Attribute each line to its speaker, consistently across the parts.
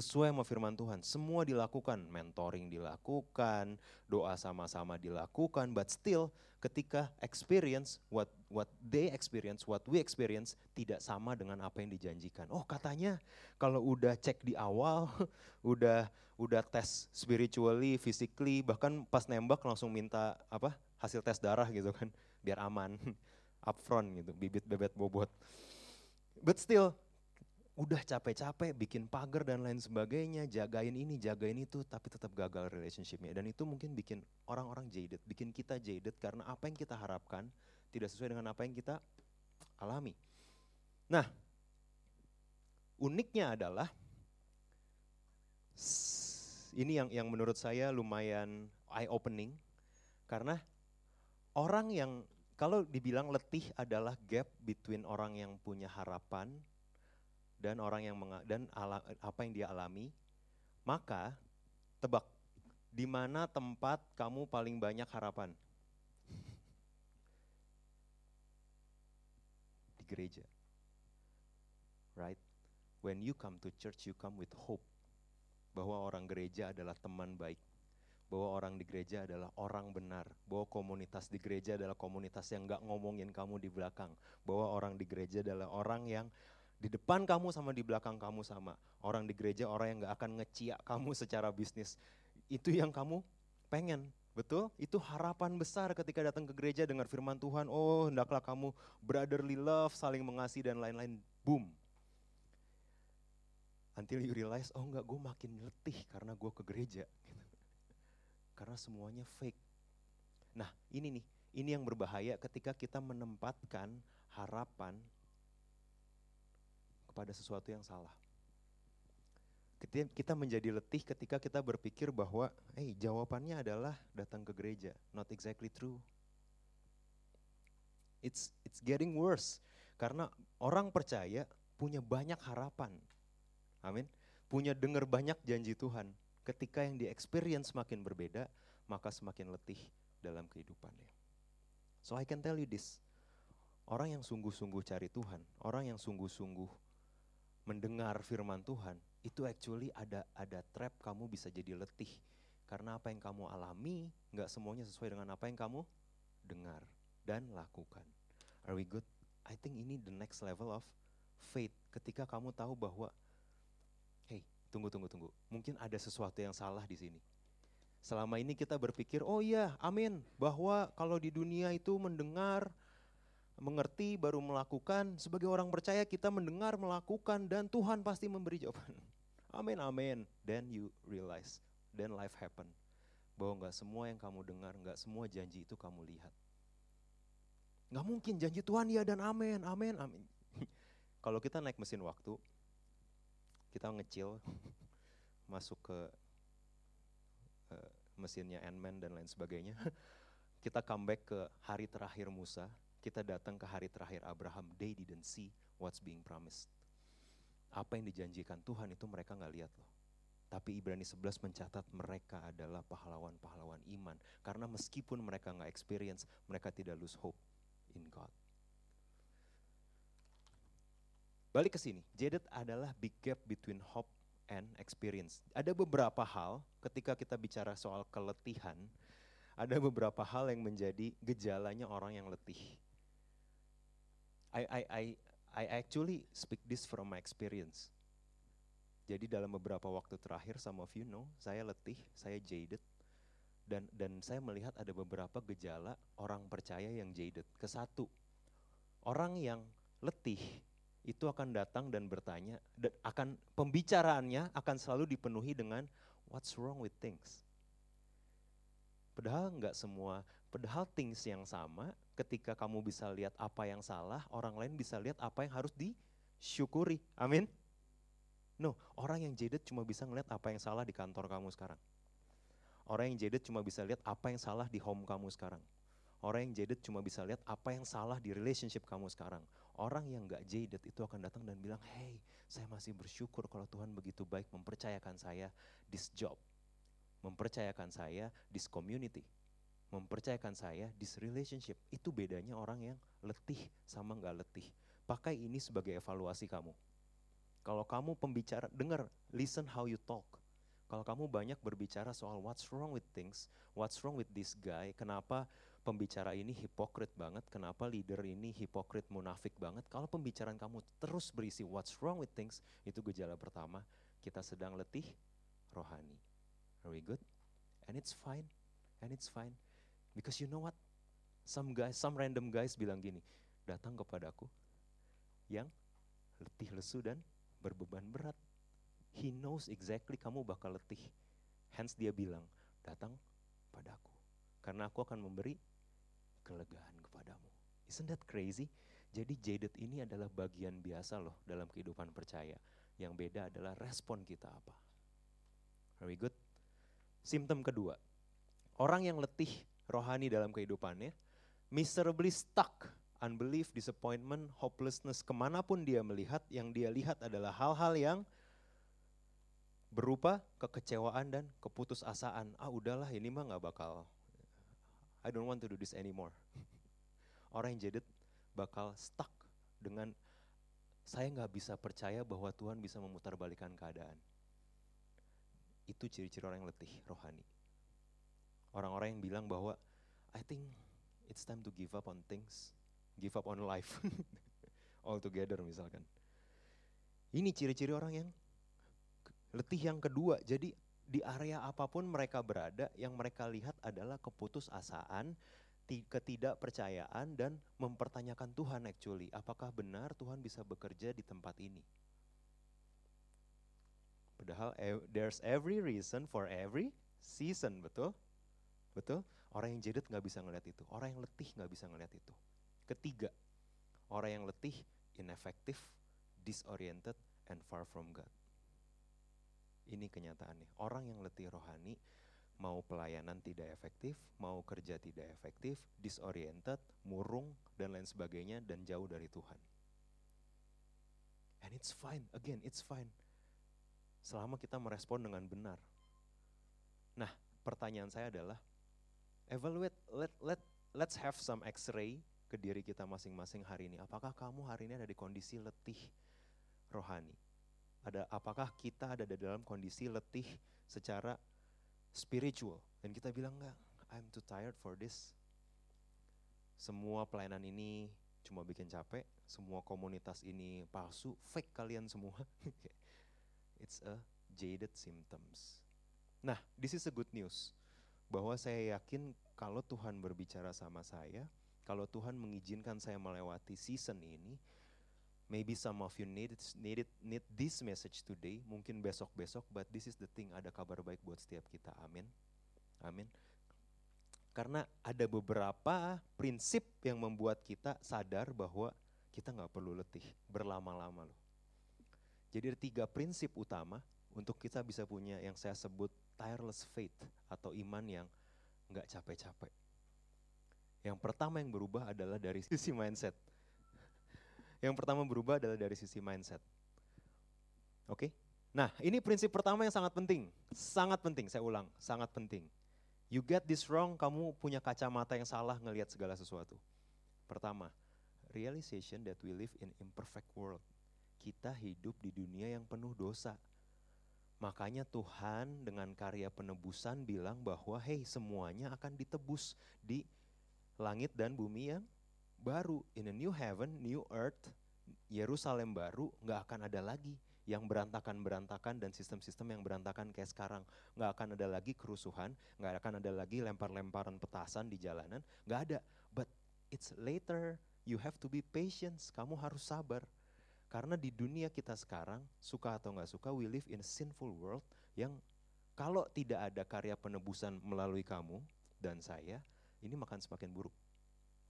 Speaker 1: Sesuai sama firman Tuhan. Semua dilakukan, mentoring dilakukan, doa sama-sama dilakukan, but still ketika experience what what they experience, what we experience tidak sama dengan apa yang dijanjikan. Oh, katanya kalau udah cek di awal, udah udah tes spiritually, physically, bahkan pas nembak langsung minta apa? hasil tes darah gitu kan, biar aman. Upfront gitu, bibit bebet bobot. But still udah capek-capek bikin pagar dan lain sebagainya, jagain ini, jagain itu, tapi tetap gagal relationshipnya. Dan itu mungkin bikin orang-orang jaded, bikin kita jaded karena apa yang kita harapkan tidak sesuai dengan apa yang kita alami. Nah, uniknya adalah ini yang yang menurut saya lumayan eye opening karena orang yang kalau dibilang letih adalah gap between orang yang punya harapan dan orang yang menga dan ala, apa yang dia alami, maka tebak di mana tempat kamu paling banyak harapan? Di gereja. Right? When you come to church, you come with hope. Bahwa orang gereja adalah teman baik. Bahwa orang di gereja adalah orang benar. Bahwa komunitas di gereja adalah komunitas yang gak ngomongin kamu di belakang. Bahwa orang di gereja adalah orang yang di depan kamu sama di belakang kamu sama. Orang di gereja orang yang gak akan ngeciak kamu secara bisnis. Itu yang kamu pengen, betul? Itu harapan besar ketika datang ke gereja dengar firman Tuhan, oh hendaklah kamu brotherly love, saling mengasihi dan lain-lain. Boom. Until you realize, oh enggak gue makin letih karena gue ke gereja. Karena semuanya fake. Nah ini nih, ini yang berbahaya ketika kita menempatkan harapan kepada sesuatu yang salah. Kita menjadi letih ketika kita berpikir bahwa, eh hey, jawabannya adalah datang ke gereja. Not exactly true. It's it's getting worse karena orang percaya punya banyak harapan. Amin. Punya dengar banyak janji Tuhan. Ketika yang di experience semakin berbeda, maka semakin letih dalam kehidupannya. So I can tell you this. Orang yang sungguh-sungguh cari Tuhan, orang yang sungguh-sungguh mendengar firman Tuhan, itu actually ada ada trap kamu bisa jadi letih. Karena apa yang kamu alami, nggak semuanya sesuai dengan apa yang kamu dengar dan lakukan. Are we good? I think ini the next level of faith. Ketika kamu tahu bahwa, hey, tunggu, tunggu, tunggu. Mungkin ada sesuatu yang salah di sini. Selama ini kita berpikir, oh iya, amin. Bahwa kalau di dunia itu mendengar, mengerti baru melakukan. Sebagai orang percaya kita mendengar, melakukan dan Tuhan pasti memberi jawaban. Amin, amin. Then you realize, then life happen. Bahwa nggak semua yang kamu dengar, nggak semua janji itu kamu lihat. Nggak mungkin janji Tuhan ya dan amin, amin, amin. Kalau kita naik mesin waktu, kita ngecil, masuk ke uh, mesinnya Ant-Man dan lain sebagainya. kita comeback ke hari terakhir Musa, kita datang ke hari terakhir Abraham, they didn't see what's being promised. Apa yang dijanjikan Tuhan itu mereka nggak lihat loh. Tapi Ibrani 11 mencatat mereka adalah pahlawan-pahlawan iman. Karena meskipun mereka nggak experience, mereka tidak lose hope in God. Balik ke sini, jaded adalah big gap between hope and experience. Ada beberapa hal ketika kita bicara soal keletihan, ada beberapa hal yang menjadi gejalanya orang yang letih. I, I, I, I actually speak this from my experience. Jadi dalam beberapa waktu terakhir, some of you know, saya letih, saya jaded, dan dan saya melihat ada beberapa gejala orang percaya yang jaded. Kesatu, orang yang letih itu akan datang dan bertanya, dan akan pembicaraannya akan selalu dipenuhi dengan what's wrong with things. Padahal nggak semua, padahal things yang sama ketika kamu bisa lihat apa yang salah, orang lain bisa lihat apa yang harus disyukuri. Amin. No, orang yang jaded cuma bisa ngeliat apa yang salah di kantor kamu sekarang. Orang yang jaded cuma bisa lihat apa yang salah di home kamu sekarang. Orang yang jaded cuma bisa lihat apa yang salah di relationship kamu sekarang. Orang yang gak jaded itu akan datang dan bilang, hey saya masih bersyukur kalau Tuhan begitu baik mempercayakan saya this job. Mempercayakan saya this community. Mempercayakan saya this relationship. Itu bedanya orang yang letih sama gak letih. Pakai ini sebagai evaluasi kamu. Kalau kamu pembicara, dengar, listen how you talk. Kalau kamu banyak berbicara soal what's wrong with things, what's wrong with this guy, kenapa pembicara ini hipokrit banget, kenapa leader ini hipokrit munafik banget. Kalau pembicaraan kamu terus berisi what's wrong with things, itu gejala pertama, kita sedang letih rohani. Are we good? And it's fine, and it's fine. Because you know what? Some guys, some random guys bilang gini, datang kepadaku yang letih lesu dan berbeban berat. He knows exactly kamu bakal letih. Hence dia bilang, datang padaku. Karena aku akan memberi kelegaan kepadamu. Isn't that crazy? Jadi jaded ini adalah bagian biasa loh dalam kehidupan percaya. Yang beda adalah respon kita apa. Very good. Simptom kedua, orang yang letih rohani dalam kehidupannya, miserably stuck, unbelief, disappointment, hopelessness, ke mana pun dia melihat, yang dia lihat adalah hal-hal yang berupa kekecewaan dan keputusasaan. Ah udahlah ini mah gak bakal I don't want to do this anymore. Orang yang jaded bakal stuck dengan saya nggak bisa percaya bahwa Tuhan bisa memutarbalikan keadaan. Itu ciri-ciri orang yang letih rohani. Orang-orang yang bilang bahwa I think it's time to give up on things, give up on life, all together misalkan. Ini ciri-ciri orang yang letih yang kedua. Jadi di area apa pun mereka berada, yang mereka lihat adalah keputusasaan, ketidakpercayaan, dan mempertanyakan Tuhan actually. Apakah benar Tuhan bisa bekerja di tempat ini? Padahal there's every reason for every season, betul? Betul? Orang yang jaded nggak bisa ngeliat itu. Orang yang letih nggak bisa ngeliat itu. Ketiga, orang yang letih, ineffective, disoriented, and far from God. Ini kenyataannya. Orang yang letih rohani, mau pelayanan tidak efektif, mau kerja tidak efektif, disoriented, murung, dan lain sebagainya, dan jauh dari Tuhan. And it's fine, again it's fine. Selama kita merespon dengan benar. Nah, pertanyaan saya adalah, evaluate, let, let, let's have some x-ray ke diri kita masing-masing hari ini. Apakah kamu hari ini ada di kondisi letih rohani? ada apakah kita ada di dalam kondisi letih secara spiritual? Dan kita bilang enggak I'm too tired for this. Semua pelayanan ini cuma bikin capek semua komunitas ini palsu fake kalian semua. It's a jaded symptoms. Nah this is a good news bahwa saya yakin kalau Tuhan berbicara sama saya kalau Tuhan mengizinkan saya melewati season ini Maybe some of you need need it, need this message today, mungkin besok-besok, but this is the thing, ada kabar baik buat setiap kita. Amin. Amin. Karena ada beberapa prinsip yang membuat kita sadar bahwa kita nggak perlu letih berlama-lama loh. Jadi ada tiga prinsip utama untuk kita bisa punya yang saya sebut tireless faith atau iman yang nggak capek-capek. Yang pertama yang berubah adalah dari sisi mindset. Yang pertama berubah adalah dari sisi mindset. Oke? Nah, ini prinsip pertama yang sangat penting. Sangat penting, saya ulang, sangat penting. You get this wrong, kamu punya kacamata yang salah ngelihat segala sesuatu. Pertama, realization that we live in imperfect world. Kita hidup di dunia yang penuh dosa. Makanya Tuhan dengan karya penebusan bilang bahwa hey semuanya akan ditebus di langit dan bumi yang baru in a new heaven, new earth, Yerusalem baru nggak akan ada lagi yang berantakan-berantakan dan sistem-sistem yang berantakan kayak sekarang. Nggak akan ada lagi kerusuhan, nggak akan ada lagi lempar-lemparan petasan di jalanan, nggak ada. But it's later, you have to be patient, kamu harus sabar. Karena di dunia kita sekarang, suka atau nggak suka, we live in a sinful world yang kalau tidak ada karya penebusan melalui kamu dan saya, ini makan semakin buruk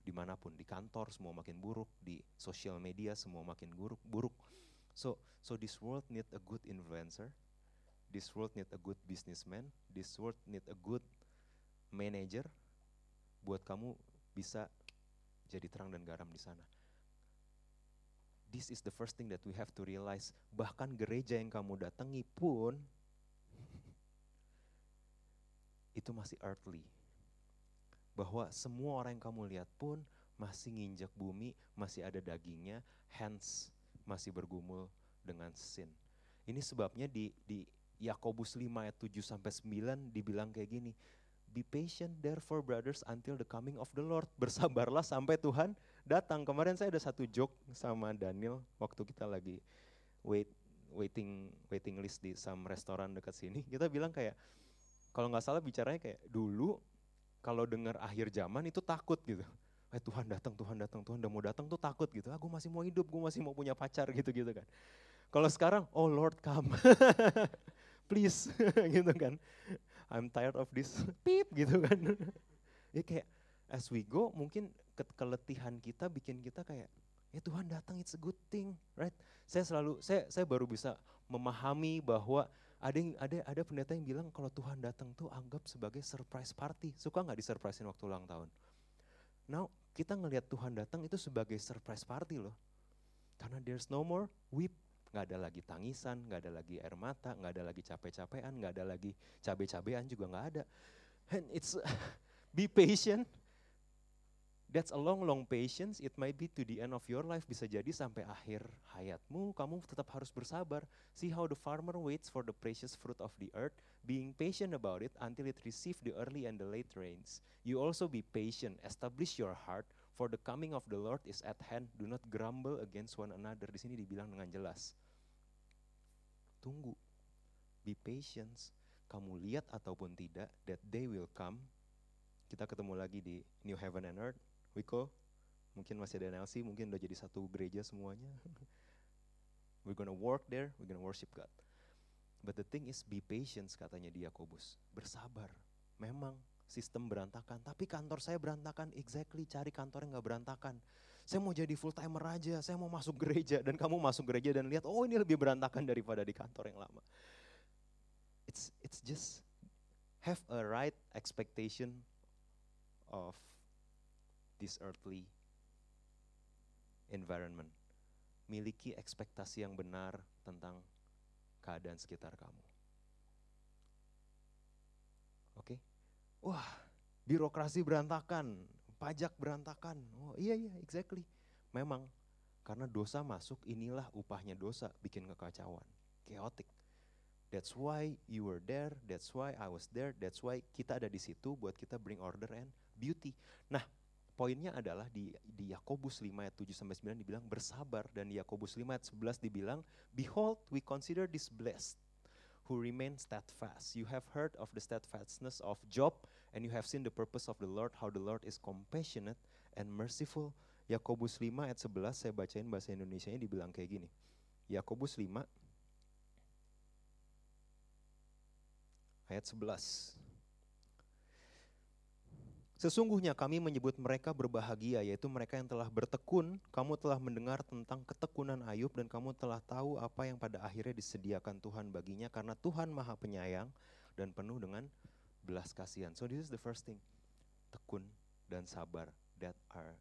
Speaker 1: di mana pun, di kantor semua makin buruk, di sosial media semua makin buruk, buruk. So so this world need a good influencer. This world need a good businessman. This world need a good manager buat kamu bisa jadi terang dan garam di sana. This is the first thing that we have to realize. Bahkan gereja yang kamu datangi pun itu masih earthly. Bahwa semua orang yang kamu lihat pun masih nginjak bumi, masih ada dagingnya, hands masih bergumul dengan sin. Ini sebabnya di di Yakobus 5 ayat 7 sampai 9 dibilang kayak gini. Be patient therefore brothers until the coming of the Lord. Bersabarlah sampai Tuhan datang. Kemarin saya ada satu joke sama Daniel waktu kita lagi wait waiting waiting list di some restoran dekat sini. Kita bilang kayak kalau nggak salah bicaranya kayak dulu kalau dengar akhir zaman itu takut gitu. Eh Tuhan datang, Tuhan datang, Tuhan udah mau datang tuh takut gitu. Aku ah, masih mau hidup, gue masih mau punya pacar gitu-gitu kan. Kalau sekarang, oh Lord come, please gitu kan. I'm tired of this, pip gitu kan. ya kayak as we go mungkin ke keletihan kita bikin kita kayak ya Tuhan datang it's a good thing, right? Saya selalu saya saya baru bisa memahami bahwa ada yang, ada ada pendeta yang bilang kalau Tuhan datang tuh anggap sebagai surprise party. Suka nggak disurprisein waktu ulang tahun? Now kita ngelihat Tuhan datang itu sebagai surprise party loh. Karena there's no more weep, nggak ada lagi tangisan, nggak ada lagi air mata, nggak ada lagi capek-capean, nggak ada lagi cabe-cabean juga nggak ada. And it's be patient, That's a long long patience. It might be to the end of your life. Bisa jadi sampai akhir hayatmu kamu tetap harus bersabar. See how the farmer waits for the precious fruit of the earth, being patient about it until it receive the early and the late rains. You also be patient. Establish your heart for the coming of the Lord is at hand. Do not grumble against one another. Di sini dibilang dengan jelas. Tunggu. Be patient. Kamu lihat ataupun tidak, that day will come. Kita ketemu lagi di New Heaven and Earth Wiko, mungkin masih ada NLC, mungkin udah jadi satu gereja semuanya. we're gonna work there, we're gonna worship God. But the thing is be patient katanya di Yakobus. Bersabar. Memang sistem berantakan, tapi kantor saya berantakan. Exactly, cari kantor yang gak berantakan. Saya mau jadi full timer aja, saya mau masuk gereja dan kamu masuk gereja dan lihat, oh ini lebih berantakan daripada di kantor yang lama. It's it's just have a right expectation of this earthly environment. Miliki ekspektasi yang benar tentang keadaan sekitar kamu. Oke? Okay? Wah, birokrasi berantakan, pajak berantakan. Oh iya iya, exactly. Memang karena dosa masuk, inilah upahnya dosa, bikin kekacauan, chaotic. That's why you were there, that's why I was there, that's why kita ada di situ buat kita bring order and beauty. Nah, poinnya adalah di di Yakobus 5 ayat 7 sampai 9 dibilang bersabar dan di Yakobus 5 ayat 11 dibilang behold we consider this blessed who remain steadfast. You have heard of the steadfastness of Job and you have seen the purpose of the Lord how the Lord is compassionate and merciful. Yakobus 5 ayat 11 saya bacain bahasa Indonesia-nya dibilang kayak gini. Yakobus 5 ayat 11. Sesungguhnya kami menyebut mereka berbahagia, yaitu mereka yang telah bertekun. Kamu telah mendengar tentang ketekunan Ayub dan kamu telah tahu apa yang pada akhirnya disediakan Tuhan baginya karena Tuhan maha penyayang dan penuh dengan belas kasihan. So this is the first thing. Tekun dan sabar. That are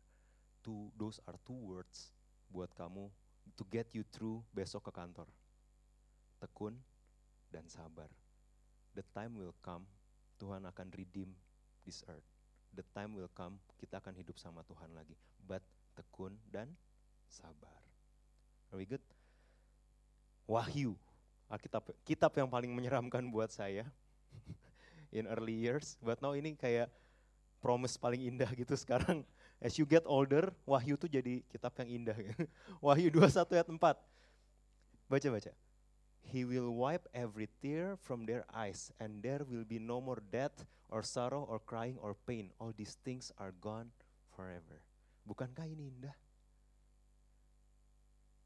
Speaker 1: two, those are two words buat kamu to get you through besok ke kantor. Tekun dan sabar. The time will come, Tuhan akan redeem this earth the time will come, kita akan hidup sama Tuhan lagi. But tekun dan sabar. Are we good? Wahyu, Alkitab kitab yang paling menyeramkan buat saya in early years. But now ini kayak promise paling indah gitu sekarang. As you get older, Wahyu tuh jadi kitab yang indah. Wahyu 21 ayat 4. Baca-baca. He will wipe every tear from their eyes, and there will be no more death, or sorrow, or crying, or pain. All these things are gone forever. Bukankah ini indah?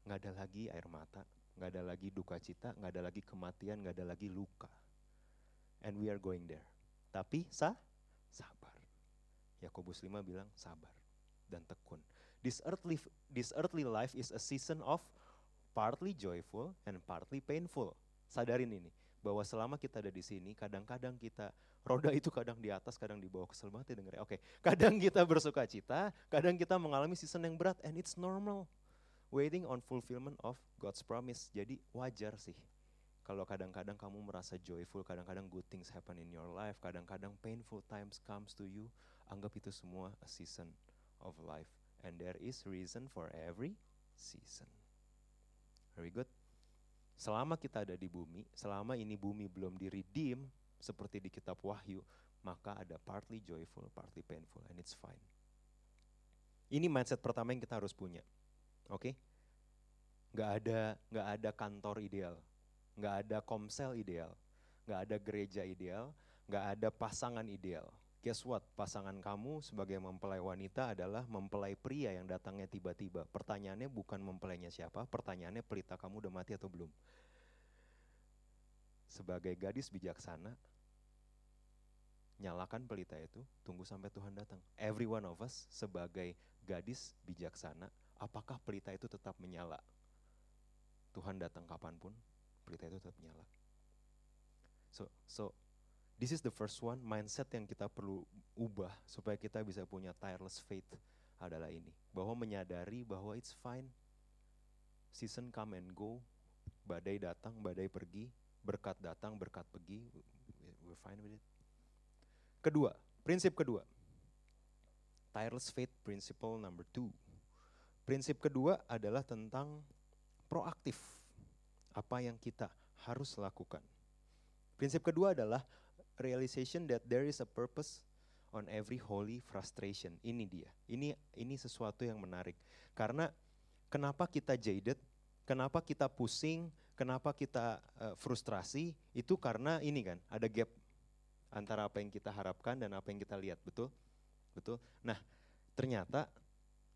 Speaker 1: Nggak ada lagi air mata, nggak ada lagi duka cita, nggak ada lagi kematian, nggak ada lagi luka. And we are going there. Tapi sa sabar. Yakobus 5 bilang sabar dan tekun. This earthly this earthly life is a season of partly joyful and partly painful. Sadarin ini bahwa selama kita ada di sini, kadang-kadang kita roda itu kadang di atas, kadang di bawah kesel banget ya dengernya. Oke, kadang kita bersuka cita, kadang kita mengalami season yang berat and it's normal. Waiting on fulfillment of God's promise. Jadi wajar sih. Kalau kadang-kadang kamu merasa joyful, kadang-kadang good things happen in your life, kadang-kadang painful times comes to you, anggap itu semua a season of life. And there is reason for every season. Very good. Selama kita ada di bumi, selama ini bumi belum di-redeem seperti di kitab Wahyu, maka ada partly joyful, partly painful, and it's fine. Ini mindset pertama yang kita harus punya. Oke? Okay? Gak ada nggak ada kantor ideal, nggak ada komsel ideal, nggak ada gereja ideal, nggak ada pasangan ideal. Guess what? Pasangan kamu sebagai mempelai wanita adalah mempelai pria yang datangnya tiba-tiba. Pertanyaannya bukan mempelainya siapa, pertanyaannya pelita kamu udah mati atau belum. Sebagai gadis bijaksana, nyalakan pelita itu, tunggu sampai Tuhan datang. Every one of us sebagai gadis bijaksana, apakah pelita itu tetap menyala? Tuhan datang kapan pun, pelita itu tetap menyala. So, so This is the first one, mindset yang kita perlu ubah supaya kita bisa punya tireless faith adalah ini. Bahwa menyadari bahwa it's fine, season come and go, badai datang, badai pergi, berkat datang, berkat pergi, we're fine with it. Kedua, prinsip kedua, tireless faith principle number two. Prinsip kedua adalah tentang proaktif, apa yang kita harus lakukan. Prinsip kedua adalah realization that there is a purpose on every holy frustration. Ini dia. Ini ini sesuatu yang menarik. Karena kenapa kita jaded, kenapa kita pusing, kenapa kita uh, frustrasi, itu karena ini kan, ada gap antara apa yang kita harapkan dan apa yang kita lihat, betul? Betul. Nah, ternyata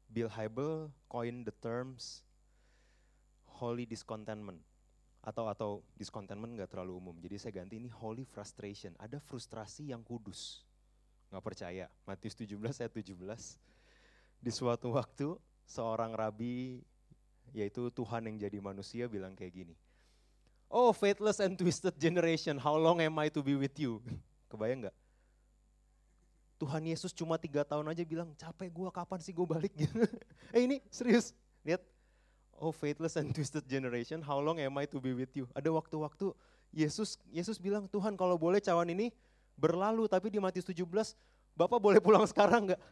Speaker 1: Bill Hybel coin the terms holy discontentment atau atau discontentment nggak terlalu umum. Jadi saya ganti ini holy frustration. Ada frustrasi yang kudus. Nggak percaya. Matius 17 ayat 17. Di suatu waktu seorang rabi yaitu Tuhan yang jadi manusia bilang kayak gini. Oh faithless and twisted generation, how long am I to be with you? Kebayang nggak? Tuhan Yesus cuma tiga tahun aja bilang, capek gue kapan sih gue balik? eh ini serius, lihat oh faithless and twisted generation, how long am I to be with you? Ada waktu-waktu Yesus Yesus bilang, Tuhan kalau boleh cawan ini berlalu, tapi di Matius 17, Bapak boleh pulang sekarang nggak?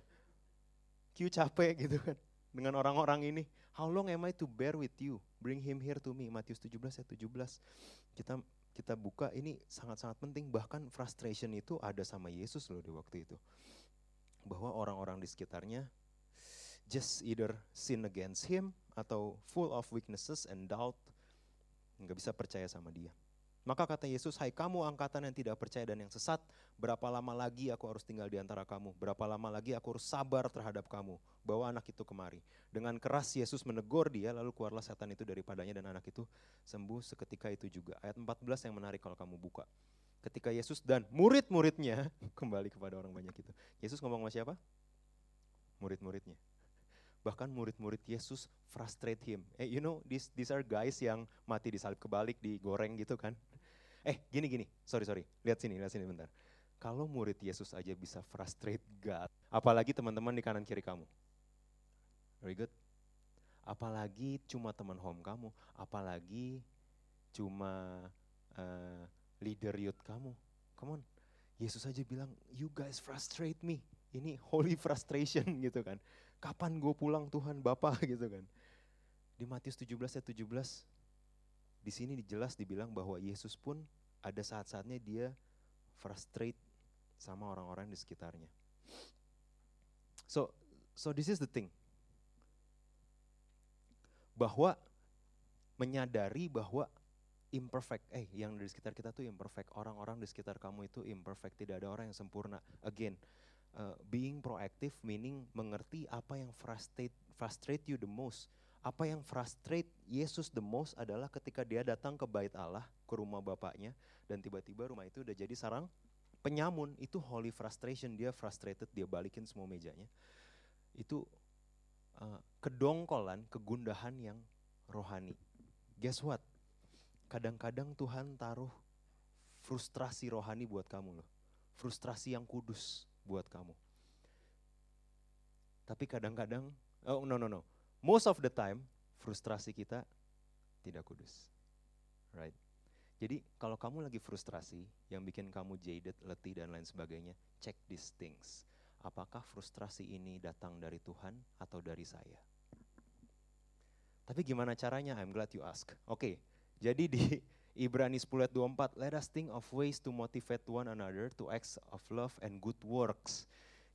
Speaker 1: Q capek gitu kan, dengan orang-orang ini. How long am I to bear with you? Bring him here to me. Matius 17 ya 17. Kita kita buka ini sangat-sangat penting. Bahkan frustration itu ada sama Yesus loh di waktu itu. Bahwa orang-orang di sekitarnya just either sin against him atau full of weaknesses and doubt, nggak bisa percaya sama dia. Maka kata Yesus, hai kamu angkatan yang tidak percaya dan yang sesat, berapa lama lagi aku harus tinggal di antara kamu? Berapa lama lagi aku harus sabar terhadap kamu? Bawa anak itu kemari. Dengan keras Yesus menegur dia, lalu keluarlah setan itu daripadanya dan anak itu sembuh seketika itu juga. Ayat 14 yang menarik kalau kamu buka. Ketika Yesus dan murid-muridnya, kembali kepada orang banyak itu. Yesus ngomong sama siapa? Murid-muridnya bahkan murid-murid Yesus frustrate him. Eh, you know, these, these are guys yang mati disalib kebalik, digoreng gitu kan. Eh, gini gini, sorry sorry, lihat sini, lihat sini bentar. Kalau murid Yesus aja bisa frustrate God, apalagi teman-teman di kanan kiri kamu. Very good. Apalagi cuma teman home kamu, apalagi cuma uh, leader youth kamu. Come on, Yesus aja bilang, you guys frustrate me. Ini holy frustration gitu kan kapan gue pulang Tuhan Bapa gitu kan. Di Matius 17 ayat 17, di sini jelas dibilang bahwa Yesus pun ada saat-saatnya dia frustrate sama orang-orang di sekitarnya. So, so this is the thing. Bahwa menyadari bahwa imperfect, eh yang di sekitar kita tuh imperfect, orang-orang di sekitar kamu itu imperfect, tidak ada orang yang sempurna. Again, uh, being proactive meaning mengerti apa yang frustrate frustrate you the most. Apa yang frustrate Yesus the most adalah ketika dia datang ke bait Allah, ke rumah bapaknya, dan tiba-tiba rumah itu udah jadi sarang penyamun. Itu holy frustration, dia frustrated, dia balikin semua mejanya. Itu uh, kedongkolan, kegundahan yang rohani. guess what? Kadang-kadang Tuhan taruh frustrasi rohani buat kamu loh. Frustrasi yang kudus buat kamu. Tapi kadang-kadang, oh no no no, most of the time frustrasi kita tidak kudus. Right? Jadi kalau kamu lagi frustrasi yang bikin kamu jaded, letih dan lain sebagainya, check these things. Apakah frustrasi ini datang dari Tuhan atau dari saya? Tapi gimana caranya? I'm glad you ask. Oke, okay, jadi di Ibrani 10 ayat 24, let us think of ways to motivate one another to acts of love and good works.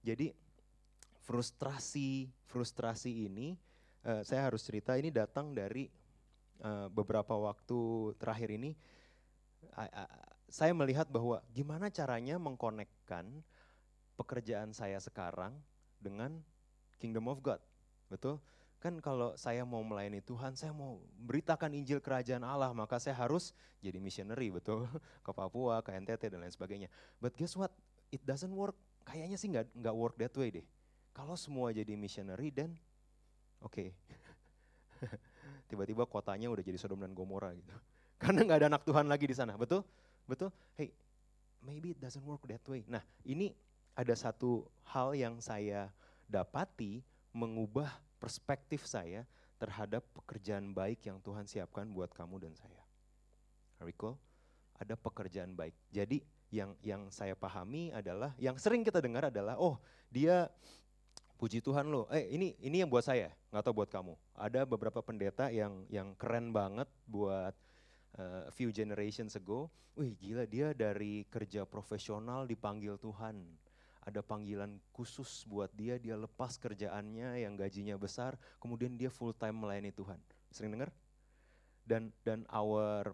Speaker 1: Jadi frustrasi frustrasi ini uh, saya harus cerita ini datang dari uh, beberapa waktu terakhir ini uh, uh, saya melihat bahwa gimana caranya mengkonekkan pekerjaan saya sekarang dengan kingdom of God. Betul? Kan kalau saya mau melayani Tuhan, saya mau beritakan Injil Kerajaan Allah, maka saya harus jadi missionary, betul? Ke Papua, ke NTT dan lain sebagainya. But guess what? It doesn't work. Kayaknya sih nggak nggak work that way deh. Kalau semua jadi missionary dan oke. Okay. Tiba-tiba kotanya udah jadi Sodom dan Gomora gitu. Karena nggak ada anak Tuhan lagi di sana, betul? Betul? Hey, maybe it doesn't work that way. Nah, ini ada satu hal yang saya dapati mengubah perspektif saya terhadap pekerjaan baik yang Tuhan siapkan buat kamu dan saya. Recall, ada pekerjaan baik. Jadi yang yang saya pahami adalah yang sering kita dengar adalah oh dia puji Tuhan loh. Eh ini ini yang buat saya, nggak tahu buat kamu. Ada beberapa pendeta yang yang keren banget buat uh, few generations ago. Wih gila dia dari kerja profesional dipanggil Tuhan. Ada panggilan khusus buat dia, dia lepas kerjaannya yang gajinya besar, kemudian dia full time melayani Tuhan. Sering dengar? Dan dan our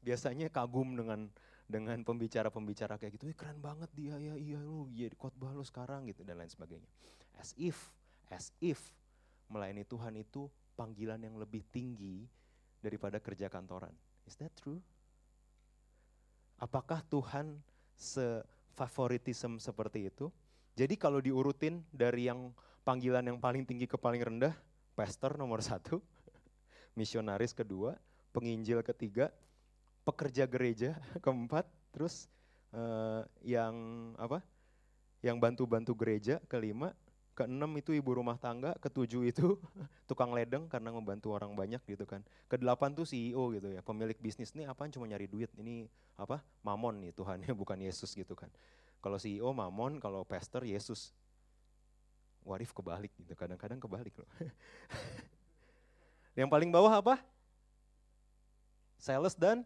Speaker 1: biasanya kagum dengan dengan pembicara-pembicara kayak gitu, keren banget dia ya, iya lu, iya khotbah lu sekarang gitu dan lain sebagainya. As if, as if melayani Tuhan itu panggilan yang lebih tinggi daripada kerja kantoran. Is that true? Apakah Tuhan se-favoritism seperti itu? Jadi kalau diurutin dari yang panggilan yang paling tinggi ke paling rendah, pastor nomor satu, misionaris kedua, penginjil ketiga, pekerja gereja keempat, terus uh, yang apa? Yang bantu-bantu gereja kelima, keenam itu ibu rumah tangga, ketujuh itu tukang ledeng karena membantu orang banyak gitu kan. Kedelapan tuh CEO gitu ya, pemilik bisnis nih apaan cuma nyari duit, ini apa? Mamon nih Tuhan ya, bukan Yesus gitu kan. Kalau CEO mamon, kalau pastor Yesus. Warif kebalik gitu, kadang-kadang kebalik loh. Yang paling bawah apa? Sales dan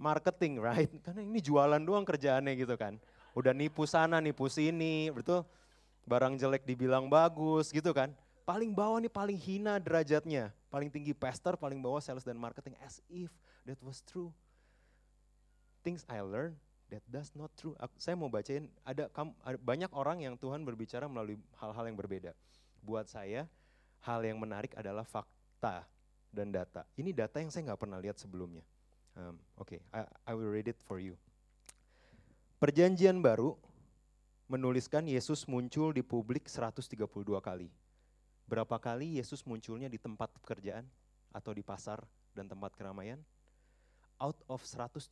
Speaker 1: marketing, right? Karena ini jualan doang kerjaannya gitu kan. Udah nipu sana, nipu sini, betul? Barang jelek dibilang bagus gitu kan. Paling bawah nih paling hina derajatnya. Paling tinggi pastor, paling bawah sales dan marketing. As if that was true. Things I learned that does not true. saya mau bacain, ada, ada banyak orang yang Tuhan berbicara melalui hal-hal yang berbeda. Buat saya, hal yang menarik adalah fakta dan data. Ini data yang saya nggak pernah lihat sebelumnya. Um, Oke, okay, I, I will read it for you. Perjanjian baru menuliskan Yesus muncul di publik 132 kali. Berapa kali Yesus munculnya di tempat pekerjaan atau di pasar dan tempat keramaian? Out of 132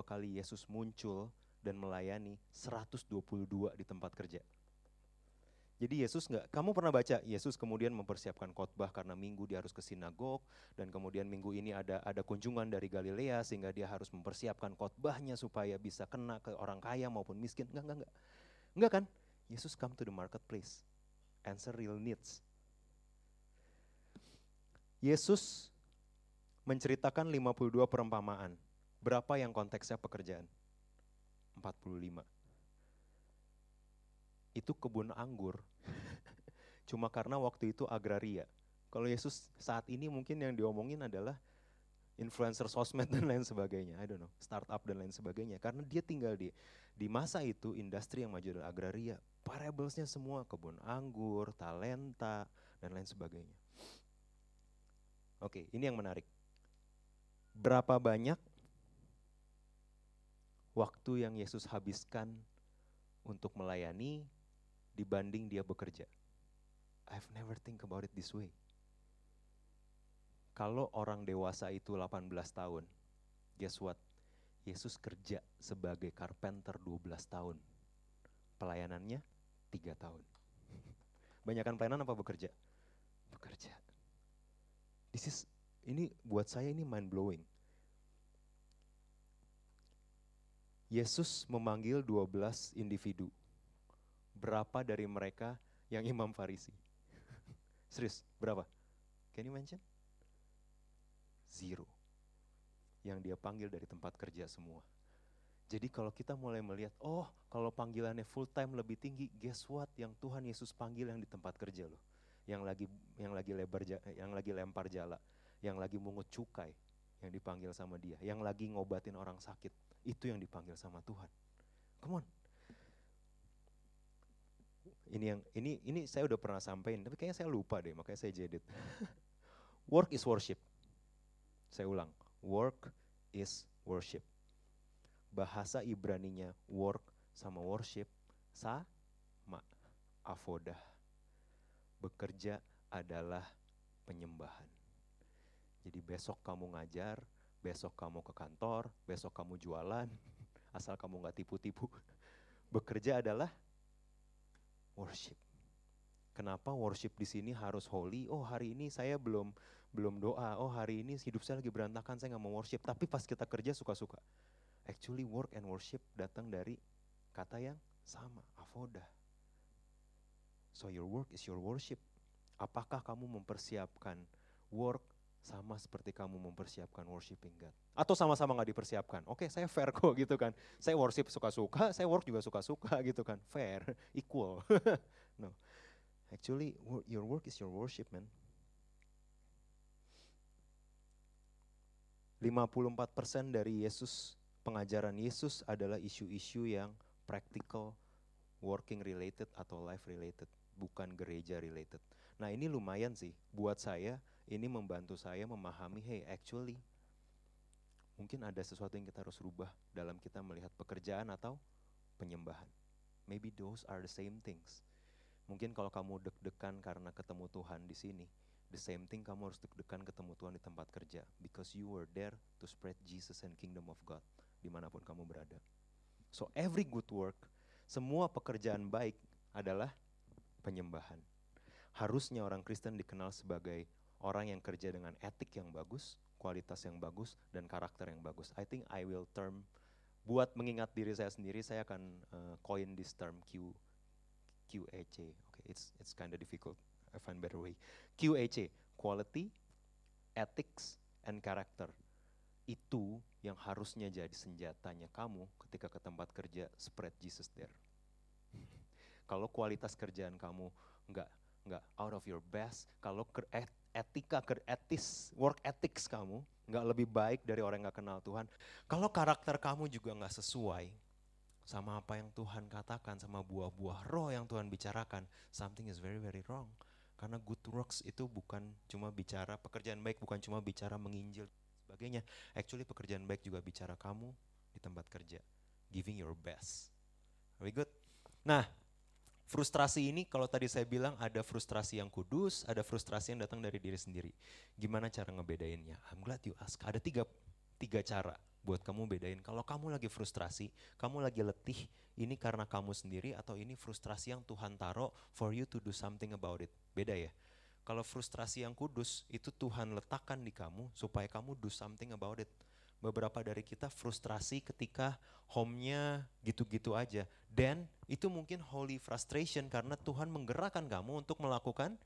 Speaker 1: kali Yesus muncul dan melayani 122 di tempat kerja. Jadi Yesus nggak, kamu pernah baca Yesus kemudian mempersiapkan khotbah karena minggu dia harus ke sinagog dan kemudian minggu ini ada ada kunjungan dari Galilea sehingga dia harus mempersiapkan khotbahnya supaya bisa kena ke orang kaya maupun miskin. Enggak, enggak, enggak. Enggak kan? Yesus come to the marketplace, answer real needs. Yesus menceritakan 52 perumpamaan. Berapa yang konteksnya pekerjaan? 45 itu kebun anggur. Cuma karena waktu itu agraria. Kalau Yesus saat ini mungkin yang diomongin adalah influencer sosmed dan lain sebagainya. I don't know, startup dan lain sebagainya. Karena dia tinggal di di masa itu industri yang maju adalah agraria. Parablesnya semua kebun anggur, talenta dan lain sebagainya. Oke, ini yang menarik. Berapa banyak waktu yang Yesus habiskan untuk melayani dibanding dia bekerja. I've never think about it this way. Kalau orang dewasa itu 18 tahun, guess what? Yesus kerja sebagai carpenter 12 tahun. Pelayanannya 3 tahun. Banyakan pelayanan apa bekerja? Bekerja. This is ini buat saya ini mind blowing. Yesus memanggil 12 individu. Berapa dari mereka yang imam Farisi? Serius, berapa? Can you mention? Zero. Yang dia panggil dari tempat kerja semua. Jadi kalau kita mulai melihat, oh kalau panggilannya full time lebih tinggi, guess what? Yang Tuhan Yesus panggil yang di tempat kerja loh. Yang lagi yang lagi lebar yang lagi lempar jala, yang lagi mungut cukai, yang dipanggil sama dia, yang lagi ngobatin orang sakit itu yang dipanggil sama Tuhan. Come on. Ini yang ini ini saya udah pernah sampaikan, tapi kayaknya saya lupa deh, makanya saya jedit. work is worship. Saya ulang, work is worship. Bahasa Ibraninya work sama worship sama avodah. Bekerja adalah penyembahan. Jadi besok kamu ngajar, besok kamu ke kantor, besok kamu jualan, asal kamu nggak tipu-tipu. Bekerja adalah worship. Kenapa worship di sini harus holy? Oh hari ini saya belum belum doa. Oh hari ini hidup saya lagi berantakan, saya nggak mau worship. Tapi pas kita kerja suka-suka. Actually work and worship datang dari kata yang sama, avoda. So your work is your worship. Apakah kamu mempersiapkan work sama seperti kamu mempersiapkan worshiping God. Atau sama-sama nggak dipersiapkan. Oke, okay, saya fair kok gitu kan. Saya worship suka-suka, saya work juga suka-suka gitu kan. Fair, equal. no. Actually, your work is your worship, man. 54% dari Yesus, pengajaran Yesus adalah isu-isu yang practical, working related atau life related, bukan gereja related. Nah ini lumayan sih buat saya ini membantu saya memahami, hey actually mungkin ada sesuatu yang kita harus rubah dalam kita melihat pekerjaan atau penyembahan. Maybe those are the same things. Mungkin kalau kamu deg-degan karena ketemu Tuhan di sini, the same thing kamu harus deg-degan ketemu Tuhan di tempat kerja. Because you were there to spread Jesus and kingdom of God di mana pun kamu berada. So every good work, semua pekerjaan baik adalah penyembahan. Harusnya orang Kristen dikenal sebagai orang yang kerja dengan etik yang bagus, kualitas yang bagus, dan karakter yang bagus. I think I will term, buat mengingat diri saya sendiri, saya akan uh, coin this term Q, QEC. Okay, it's it's kind of difficult. I find better way. QEC, quality, ethics, and character. Itu yang harusnya jadi senjatanya kamu ketika ke tempat kerja spread Jesus there. Kalau kualitas kerjaan kamu nggak nggak out of your best, kalau etika, etis, work ethics kamu nggak lebih baik dari orang nggak kenal Tuhan. Kalau karakter kamu juga nggak sesuai sama apa yang Tuhan katakan, sama buah-buah roh yang Tuhan bicarakan, something is very very wrong. Karena good works itu bukan cuma bicara pekerjaan baik, bukan cuma bicara menginjil sebagainya. Actually pekerjaan baik juga bicara kamu di tempat kerja, giving your best. Very good. Nah, Frustrasi ini kalau tadi saya bilang ada frustrasi yang kudus, ada frustrasi yang datang dari diri sendiri. Gimana cara ngebedainnya? I'm glad you ask. Ada tiga, tiga cara buat kamu bedain. Kalau kamu lagi frustrasi, kamu lagi letih, ini karena kamu sendiri atau ini frustrasi yang Tuhan taruh for you to do something about it. Beda ya? Kalau frustrasi yang kudus, itu Tuhan letakkan di kamu supaya kamu do something about it beberapa dari kita frustrasi ketika home-nya gitu-gitu aja. Dan itu mungkin holy frustration karena Tuhan menggerakkan kamu untuk melakukan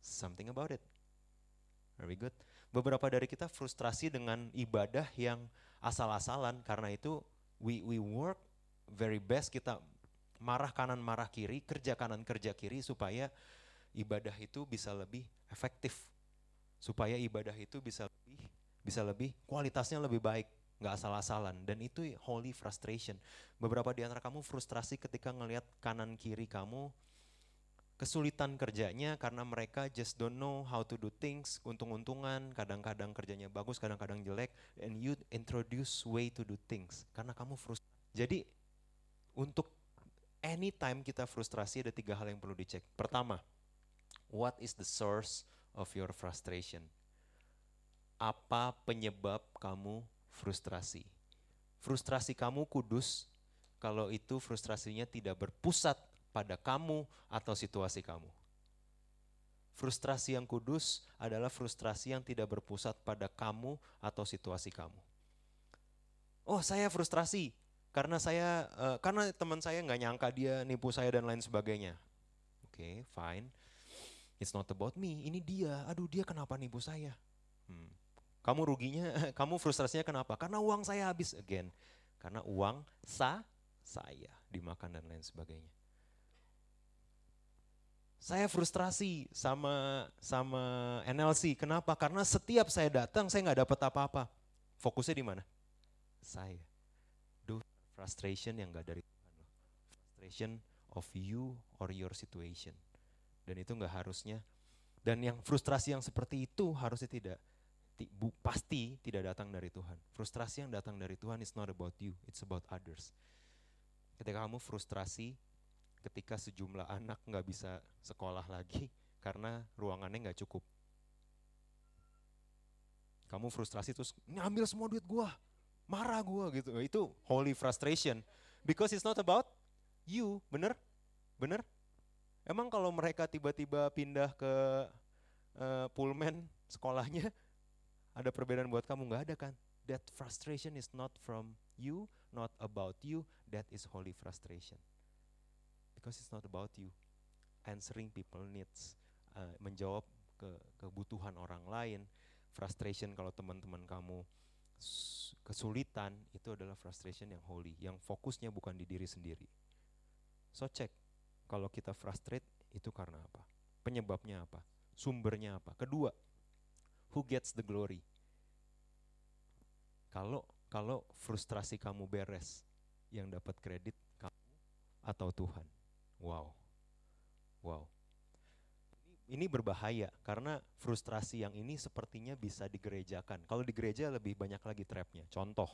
Speaker 1: something about it. Very good. Beberapa dari kita frustrasi dengan ibadah yang asal-asalan. Karena itu we we work very best kita marah kanan marah kiri, kerja kanan kerja kiri supaya ibadah itu bisa lebih efektif. Supaya ibadah itu bisa lebih bisa lebih kualitasnya lebih baik nggak asal-asalan. Dan itu holy frustration. Beberapa di antara kamu frustrasi ketika ngelihat kanan kiri kamu kesulitan kerjanya karena mereka just don't know how to do things. Untung-untungan kadang-kadang kerjanya bagus kadang-kadang jelek. And you introduce way to do things karena kamu frustrasi jadi untuk anytime kita frustrasi ada tiga hal yang perlu dicek. Pertama what is the source of your frustration? Apa penyebab kamu frustrasi. Frustrasi kamu kudus kalau itu frustrasinya tidak berpusat pada kamu atau situasi kamu. Frustrasi yang kudus adalah frustrasi yang tidak berpusat pada kamu atau situasi kamu. Oh, saya frustrasi karena saya uh, karena teman saya nggak nyangka dia nipu saya dan lain sebagainya. Oke, okay, fine. It's not about me. Ini dia. Aduh, dia kenapa nipu saya? Hmm. Kamu ruginya, kamu frustrasinya kenapa? Karena uang saya habis again. Karena uang sa saya dimakan dan lain sebagainya saya frustrasi sama sama NLC. Kenapa? Karena setiap saya datang saya nggak dapat apa-apa. Fokusnya di mana? Saya. Do frustration yang nggak dari Tuhan. Frustration of you or your situation. Dan itu nggak harusnya. Dan yang frustrasi yang seperti itu harusnya tidak bu, pasti tidak datang dari Tuhan. Frustrasi yang datang dari Tuhan is not about you, it's about others. Ketika kamu frustrasi ketika sejumlah anak nggak bisa sekolah lagi karena ruangannya nggak cukup. Kamu frustrasi terus ngambil semua duit gua, marah gua gitu. Itu holy frustration because it's not about you, bener? Bener? Emang kalau mereka tiba-tiba pindah ke uh, Pullman sekolahnya ada perbedaan buat kamu nggak ada kan? That frustration is not from you, not about you. That is holy frustration because it's not about you. Answering people needs, uh, menjawab ke kebutuhan orang lain, frustration kalau teman-teman kamu kesulitan itu adalah frustration yang holy, yang fokusnya bukan di diri sendiri. So cek kalau kita frustrate itu karena apa? Penyebabnya apa? Sumbernya apa? Kedua, who gets the glory? Kalau kalau frustrasi kamu beres, yang dapat kredit kamu atau Tuhan? Wow. Wow. Ini berbahaya karena frustrasi yang ini sepertinya bisa digerejakan. Kalau di gereja lebih banyak lagi trapnya. Contoh,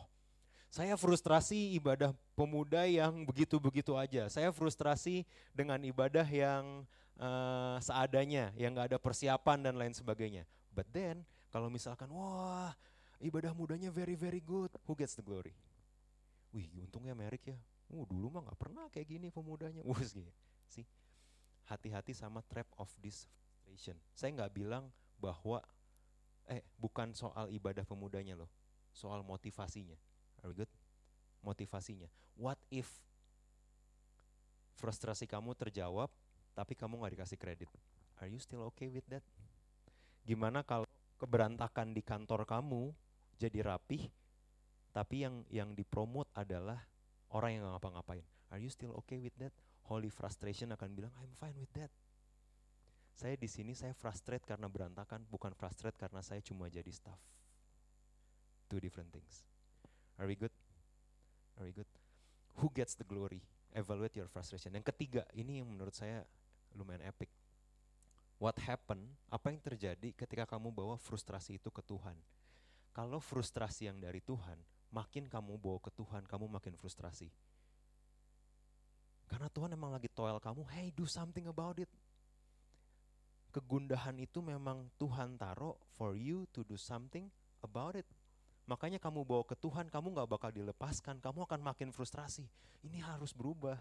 Speaker 1: saya frustrasi ibadah pemuda yang begitu-begitu aja. Saya frustrasi dengan ibadah yang uh, seadanya, yang gak ada persiapan dan lain sebagainya. But then, kalau misalkan, wah ibadah mudanya very very good, who gets the glory? Wih, untungnya Merik ya. Uh, dulu mah nggak pernah kayak gini pemudanya. Uh, sih. Hati-hati sama trap of this frustration. Saya nggak bilang bahwa eh bukan soal ibadah pemudanya loh, soal motivasinya. Are we good? Motivasinya. What if frustrasi kamu terjawab, tapi kamu nggak dikasih kredit? Are you still okay with that? Gimana kalau keberantakan di kantor kamu jadi rapih, tapi yang yang dipromot adalah orang yang ngapa-ngapain. Are you still okay with that? Holy frustration akan bilang, I'm fine with that. Saya di sini saya frustrate karena berantakan, bukan frustrate karena saya cuma jadi staff. Two different things. Are we good? Are we good? Who gets the glory? Evaluate your frustration. Yang ketiga, ini yang menurut saya lumayan epic. What happened? Apa yang terjadi ketika kamu bawa frustrasi itu ke Tuhan? Kalau frustrasi yang dari Tuhan, makin kamu bawa ke Tuhan, kamu makin frustrasi. Karena Tuhan emang lagi toil kamu, hey do something about it. Kegundahan itu memang Tuhan taruh for you to do something about it. Makanya kamu bawa ke Tuhan, kamu gak bakal dilepaskan, kamu akan makin frustrasi. Ini harus berubah.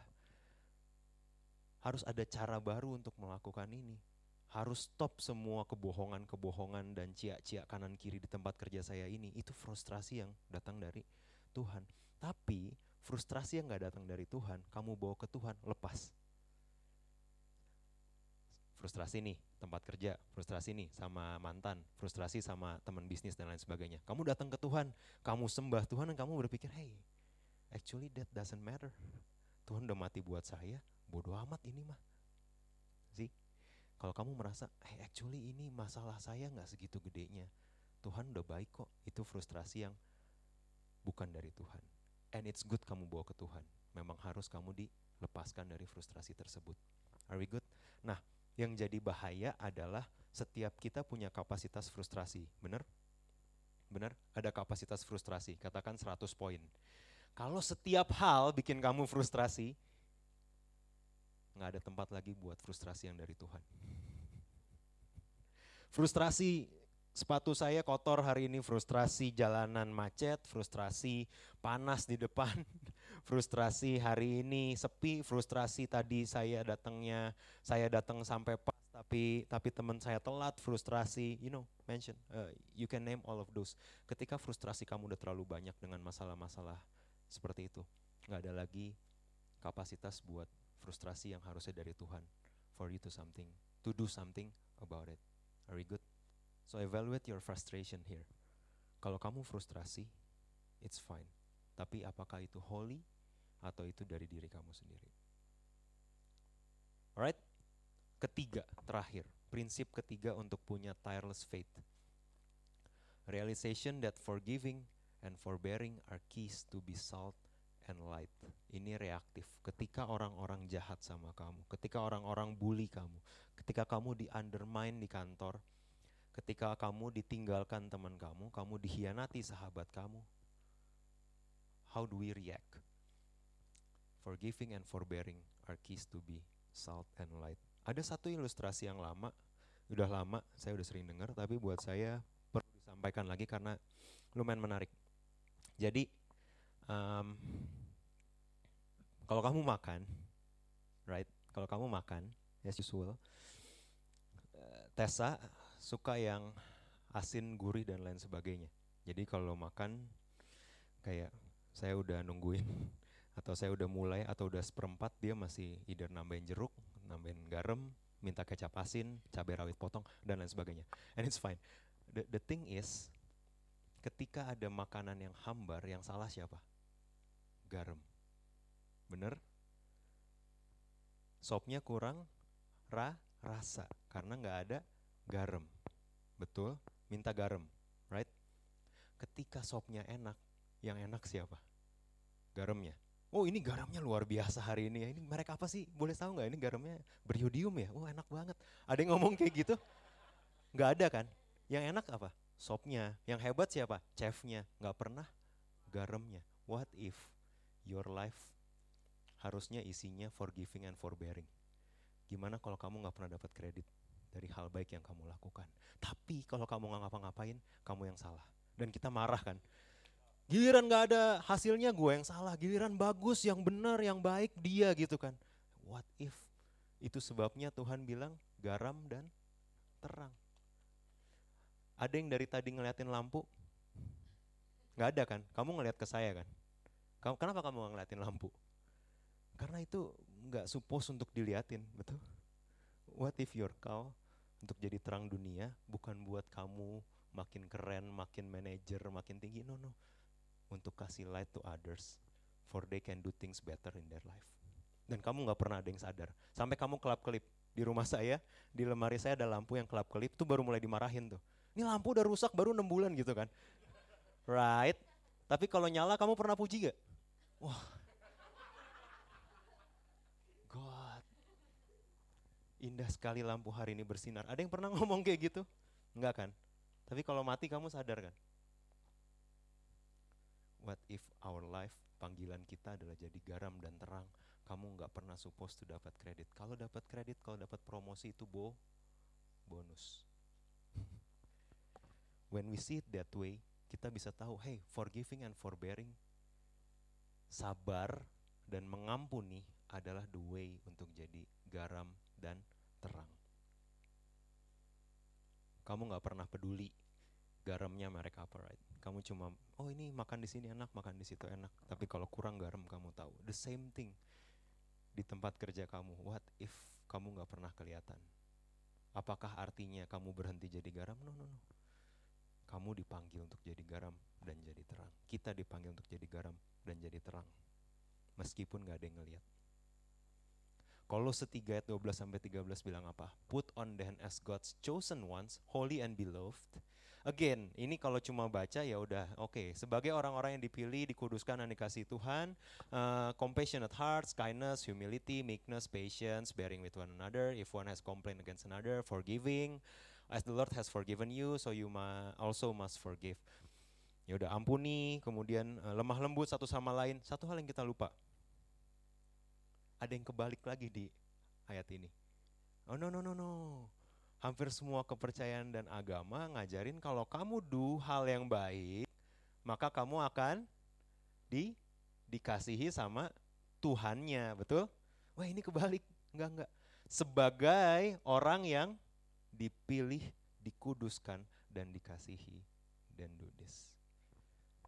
Speaker 1: Harus ada cara baru untuk melakukan ini harus stop semua kebohongan-kebohongan dan cia-cia kanan kiri di tempat kerja saya ini. Itu frustrasi yang datang dari Tuhan. Tapi frustrasi yang gak datang dari Tuhan, kamu bawa ke Tuhan, lepas. Frustrasi nih, tempat kerja, frustrasi nih sama mantan, frustrasi sama teman bisnis dan lain sebagainya. Kamu datang ke Tuhan, kamu sembah Tuhan dan kamu berpikir, hey, actually that doesn't matter. Tuhan udah mati buat saya, bodoh amat ini mah. Kalau kamu merasa, hey, actually ini masalah saya nggak segitu gedenya. Tuhan udah baik kok. Itu frustrasi yang bukan dari Tuhan. And it's good kamu bawa ke Tuhan. Memang harus kamu dilepaskan dari frustrasi tersebut. Are we good? Nah, yang jadi bahaya adalah setiap kita punya kapasitas frustrasi. Benar? Benar? Ada kapasitas frustrasi. Katakan 100 poin. Kalau setiap hal bikin kamu frustrasi, nggak ada tempat lagi buat frustrasi yang dari Tuhan. Frustrasi sepatu saya kotor hari ini, frustrasi jalanan macet, frustrasi panas di depan, frustrasi hari ini sepi, frustrasi tadi saya datangnya, saya datang sampai pas tapi tapi teman saya telat, frustrasi, you know, mention, uh, you can name all of those. Ketika frustrasi kamu udah terlalu banyak dengan masalah-masalah seperti itu, nggak ada lagi kapasitas buat frustrasi yang harusnya dari Tuhan for you to something, to do something about it. Are we good? So evaluate your frustration here. Kalau kamu frustrasi, it's fine. Tapi apakah itu holy atau itu dari diri kamu sendiri? Alright? Ketiga, terakhir. Prinsip ketiga untuk punya tireless faith. Realization that forgiving and forbearing are keys to be salt and light. Ini reaktif. Ketika orang-orang jahat sama kamu, ketika orang-orang bully kamu, ketika kamu di undermine di kantor, ketika kamu ditinggalkan teman kamu, kamu dihianati sahabat kamu. How do we react? Forgiving and forbearing are keys to be salt and light. Ada satu ilustrasi yang lama, udah lama, saya udah sering dengar, tapi buat saya perlu disampaikan lagi karena lumayan menarik. Jadi um, kalau kamu makan, right? Kalau kamu makan, as usual, uh, Tessa suka yang asin, gurih dan lain sebagainya. Jadi kalau makan kayak saya udah nungguin atau saya udah mulai atau udah seperempat dia masih either nambahin jeruk, nambahin garam, minta kecap asin, cabai rawit potong dan lain sebagainya. And it's fine. The, the thing is ketika ada makanan yang hambar yang salah siapa? Garam. Bener? Sopnya kurang ra rasa karena nggak ada garam. Betul? Minta garam, right? Ketika sopnya enak, yang enak siapa? Garamnya. Oh ini garamnya luar biasa hari ini ya. Ini merek apa sih? Boleh tahu nggak ini garamnya beriodium ya? Oh enak banget. Ada yang ngomong kayak gitu? Nggak ada kan? Yang enak apa? Sopnya. Yang hebat siapa? Chefnya. Nggak pernah garamnya. What if your life harusnya isinya forgiving and forbearing. Gimana kalau kamu nggak pernah dapat kredit dari hal baik yang kamu lakukan. Tapi kalau kamu nggak ngapa-ngapain, kamu yang salah. Dan kita marah kan. Giliran nggak ada hasilnya gue yang salah. Giliran bagus, yang benar, yang baik dia gitu kan. What if? Itu sebabnya Tuhan bilang garam dan terang. Ada yang dari tadi ngeliatin lampu? Nggak ada kan? Kamu ngeliat ke saya kan? Kenapa kamu ngeliatin lampu? Karena itu nggak suppose untuk diliatin, betul? What if your cow untuk jadi terang dunia bukan buat kamu makin keren, makin manager, makin tinggi, no no. Untuk kasih light to others, for they can do things better in their life. Dan kamu nggak pernah ada yang sadar. Sampai kamu kelap-kelip di rumah saya, di lemari saya ada lampu yang kelap-kelip, tuh baru mulai dimarahin tuh. Ini lampu udah rusak baru enam bulan gitu kan. Right? Tapi kalau nyala kamu pernah puji gak? Wah, indah sekali lampu hari ini bersinar. Ada yang pernah ngomong kayak gitu? Enggak kan? Tapi kalau mati kamu sadar kan? What if our life, panggilan kita adalah jadi garam dan terang. Kamu nggak pernah supposed to dapat kredit. Kalau dapat kredit, kalau dapat promosi itu bo bonus. When we see it that way, kita bisa tahu, hey, forgiving and forbearing, sabar dan mengampuni adalah the way untuk jadi garam dan terang. Kamu nggak pernah peduli garamnya merek apa, right? Kamu cuma, oh ini makan di sini enak, makan di situ enak. Tapi kalau kurang garam kamu tahu. The same thing di tempat kerja kamu. What if kamu nggak pernah kelihatan? Apakah artinya kamu berhenti jadi garam? No, no, no. Kamu dipanggil untuk jadi garam dan jadi terang. Kita dipanggil untuk jadi garam dan jadi terang. Meskipun gak ada yang ngeliat. Kolose 3 ayat 12 sampai 13 bilang apa? Put on then as God's chosen ones, holy and beloved. Again, ini kalau cuma baca ya udah oke. Okay. Sebagai orang-orang yang dipilih, dikuduskan dan dikasih Tuhan, uh, compassionate hearts, kindness, humility, meekness, patience, bearing with one another. If one has complained against another, forgiving. As the Lord has forgiven you, so you ma also must forgive. Ya udah ampuni, kemudian uh, lemah lembut satu sama lain. Satu hal yang kita lupa, ada yang kebalik lagi di ayat ini. Oh no no no no. hampir semua kepercayaan dan agama ngajarin kalau kamu do hal yang baik, maka kamu akan di dikasihi sama Tuhannya, betul? Wah ini kebalik, enggak enggak. Sebagai orang yang dipilih, dikuduskan, dan dikasihi, dan do this.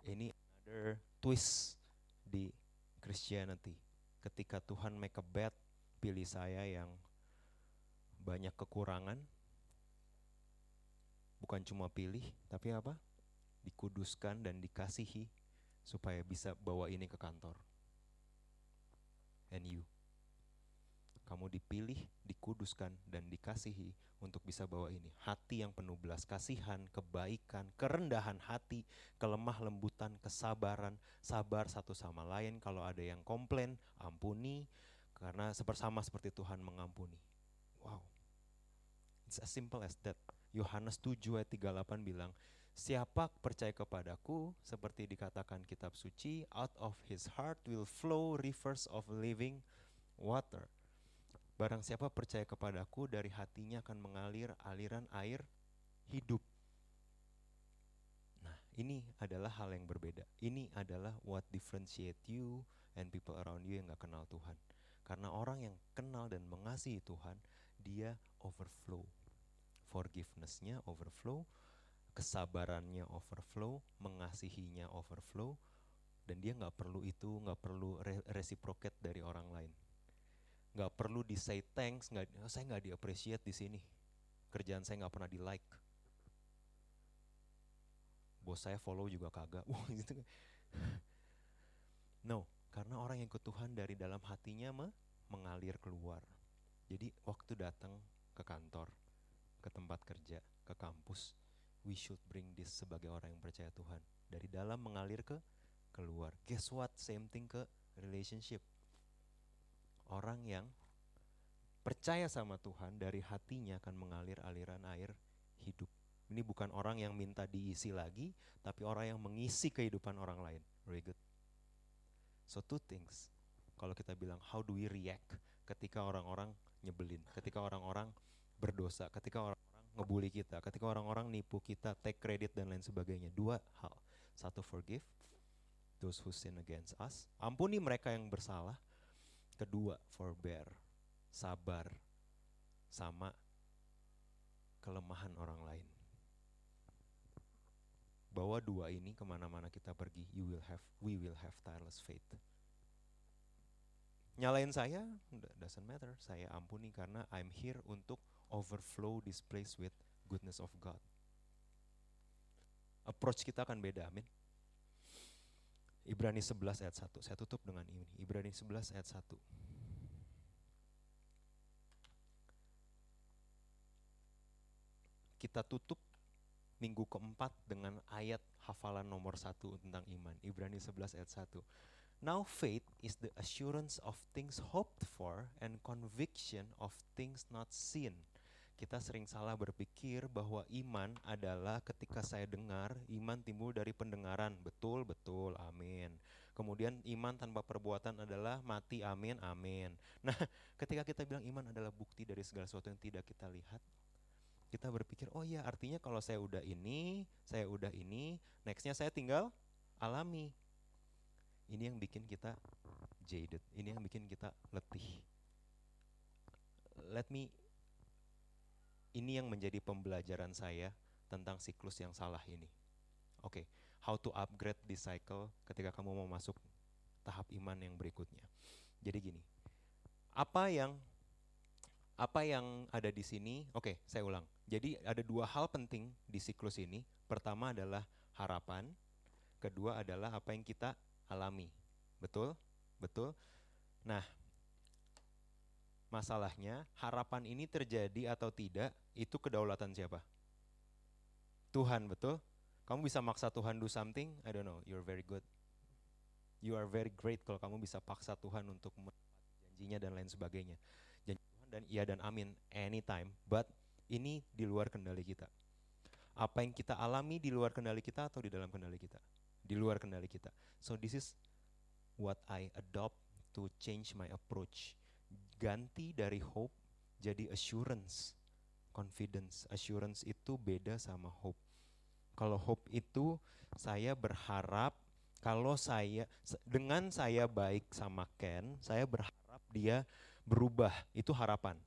Speaker 1: Ini another twist di Christianity. Ketika Tuhan make a bet, pilih saya yang banyak kekurangan, bukan cuma pilih, tapi apa? Dikuduskan dan dikasihi supaya bisa bawa ini ke kantor. And you. Kamu dipilih, dikuduskan, dan dikasihi untuk bisa bawa ini. Hati yang penuh belas kasihan, kebaikan, kerendahan hati, kelemah lembutan, kesabaran, sabar satu sama lain. Kalau ada yang komplain, ampuni, karena sebersama seperti Tuhan mengampuni. Wow. It's as simple as that. Yohanes 7 ayat 38 bilang, Siapa percaya kepadaku, seperti dikatakan kitab suci, out of his heart will flow rivers of living water. Barang siapa percaya kepadaku, dari hatinya akan mengalir aliran air hidup. Nah, ini adalah hal yang berbeda. Ini adalah what differentiate you and people around you yang gak kenal Tuhan. Karena orang yang kenal dan mengasihi Tuhan, dia overflow. Forgiveness-nya overflow, kesabarannya overflow, mengasihinya overflow, dan dia nggak perlu itu, nggak perlu re reciprocate dari orang lain, nggak perlu di say thanks, nggak, saya nggak di di sini, kerjaan saya nggak pernah di like, bos saya follow juga kagak, wah gitu. Kan. No, karena orang yang ikut Tuhan dari dalam hatinya me mengalir keluar. Jadi waktu datang ke kantor, ke tempat kerja, ke kampus, we should bring this sebagai orang yang percaya Tuhan. Dari dalam mengalir ke keluar. Guess what? Same thing ke relationship. Orang yang percaya sama Tuhan dari hatinya akan mengalir aliran air hidup. Ini bukan orang yang minta diisi lagi, tapi orang yang mengisi kehidupan orang lain. Very good. So two things. Kalau kita bilang how do we react ketika orang-orang nyebelin, ketika orang-orang berdosa, ketika orang ngebully kita, ketika orang-orang nipu kita, take credit dan lain sebagainya. Dua hal. Satu forgive those who sin against us. Ampuni mereka yang bersalah. Kedua, forbear, sabar sama kelemahan orang lain. Bawa dua ini ke mana-mana kita pergi, you will have, we will have tireless faith. Nyalain saya, doesn't matter. Saya ampuni karena I'm here untuk overflow this place with goodness of God. Approach kita akan beda, amin. Ibrani 11 ayat 1. Saya tutup dengan ini. Ibrani 11 ayat 1. Kita tutup minggu keempat dengan ayat hafalan nomor satu tentang iman. Ibrani 11 ayat 1. Now faith is the assurance of things hoped for and conviction of things not seen kita sering salah berpikir bahwa iman adalah ketika saya dengar, iman timbul dari pendengaran. Betul, betul, amin. Kemudian iman tanpa perbuatan adalah mati, amin, amin. Nah, ketika kita bilang iman adalah bukti dari segala sesuatu yang tidak kita lihat, kita berpikir, oh iya artinya kalau saya udah ini, saya udah ini, nextnya saya tinggal alami. Ini yang bikin kita jaded, ini yang bikin kita letih. Let me ini yang menjadi pembelajaran saya tentang siklus yang salah ini. Oke, okay, how to upgrade this cycle ketika kamu mau masuk tahap iman yang berikutnya. Jadi gini, apa yang apa yang ada di sini? Oke, okay, saya ulang. Jadi ada dua hal penting di siklus ini. Pertama adalah harapan, kedua adalah apa yang kita alami. Betul? Betul? Nah, Masalahnya, harapan ini terjadi atau tidak, itu kedaulatan siapa? Tuhan, betul? Kamu bisa maksa Tuhan do something? I don't know, you're very good. You are very great kalau kamu bisa paksa Tuhan untuk janjinya dan lain sebagainya. Janji Tuhan dan iya dan amin anytime, but ini di luar kendali kita. Apa yang kita alami di luar kendali kita atau di dalam kendali kita? Di luar kendali kita. So this is what I adopt to change my approach ganti dari hope jadi assurance. confidence, assurance itu beda sama hope. Kalau hope itu saya berharap kalau saya dengan saya baik sama Ken, saya berharap dia berubah. Itu harapan.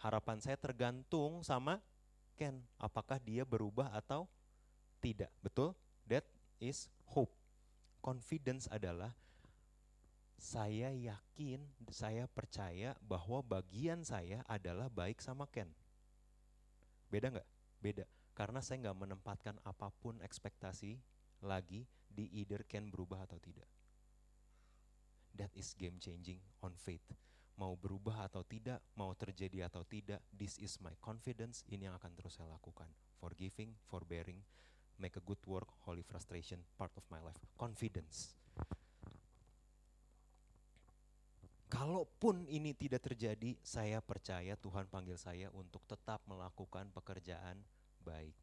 Speaker 1: Harapan saya tergantung sama Ken, apakah dia berubah atau tidak. Betul? That is hope. Confidence adalah saya yakin, saya percaya bahwa bagian saya adalah baik sama Ken. Beda nggak? Beda. Karena saya nggak menempatkan apa pun ekspektasi lagi di either Ken berubah atau tidak. That is game changing on faith. Mau berubah atau tidak, mau terjadi atau tidak, this is my confidence, ini yang akan terus saya lakukan. Forgiving, forbearing, make a good work, holy frustration, part of my life. Confidence. Kalaupun ini tidak terjadi, saya percaya Tuhan panggil saya untuk tetap melakukan pekerjaan baik.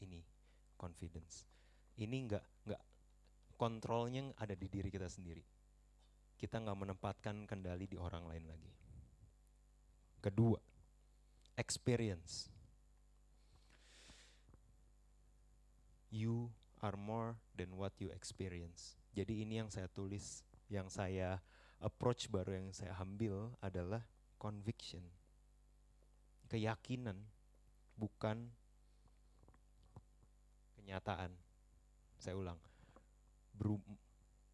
Speaker 1: Ini confidence. Ini enggak enggak kontrolnya ada di diri kita sendiri. Kita nggak menempatkan kendali di orang lain lagi. Kedua, experience. You are more than what you experience. Jadi ini yang saya tulis, yang saya approach baru yang saya ambil adalah conviction. Keyakinan, bukan kenyataan. Saya ulang. Beru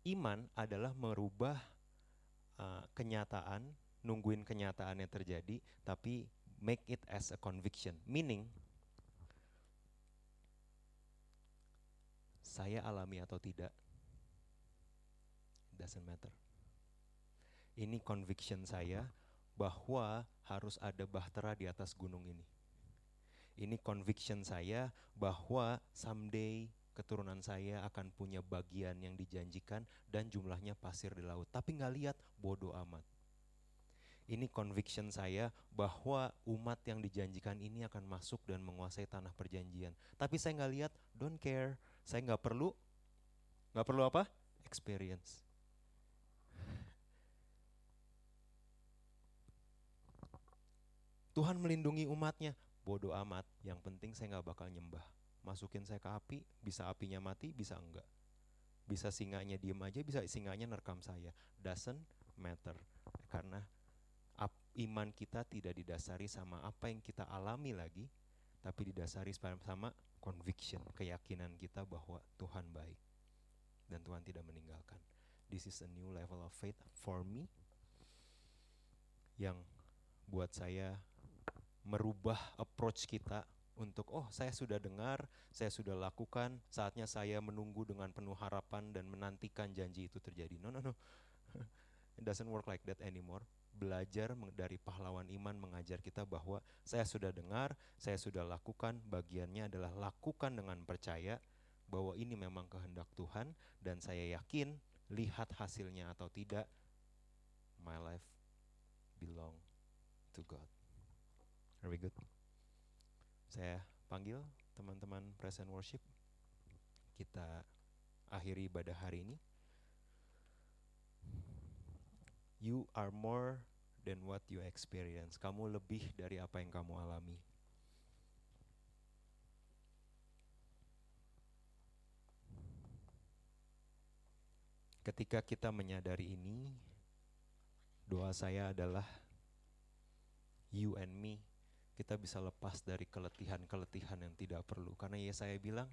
Speaker 1: iman adalah merubah uh, kenyataan, nungguin kenyataan yang terjadi, tapi make it as a conviction. Meaning, saya alami atau tidak, doesn't matter ini conviction saya bahwa harus ada bahtera di atas gunung ini. Ini conviction saya bahwa someday keturunan saya akan punya bagian yang dijanjikan dan jumlahnya pasir di laut. Tapi nggak lihat bodoh amat. Ini conviction saya bahwa umat yang dijanjikan ini akan masuk dan menguasai tanah perjanjian. Tapi saya nggak lihat, don't care. Saya nggak perlu, nggak perlu apa? Experience. Tuhan melindungi umatnya. Bodoh amat, yang penting saya nggak bakal nyembah. Masukin saya ke api, bisa apinya mati, bisa enggak. Bisa singanya diem aja, bisa singanya nerkam saya. Doesn't matter. Karena iman kita tidak didasari sama apa yang kita alami lagi, tapi didasari sama conviction, keyakinan kita bahwa Tuhan baik dan Tuhan tidak meninggalkan. This is a new level of faith for me yang buat saya merubah approach kita untuk oh saya sudah dengar, saya sudah lakukan, saatnya saya menunggu dengan penuh harapan dan menantikan janji itu terjadi. No no no. It doesn't work like that anymore. Belajar dari pahlawan iman mengajar kita bahwa saya sudah dengar, saya sudah lakukan, bagiannya adalah lakukan dengan percaya bahwa ini memang kehendak Tuhan dan saya yakin lihat hasilnya atau tidak my life belong to God. We good? Saya panggil teman-teman present worship. Kita akhiri ibadah hari ini. You are more than what you experience. Kamu lebih dari apa yang kamu alami. Ketika kita menyadari ini, doa saya adalah you and me kita bisa lepas dari keletihan-keletihan yang tidak perlu. Karena ya saya bilang,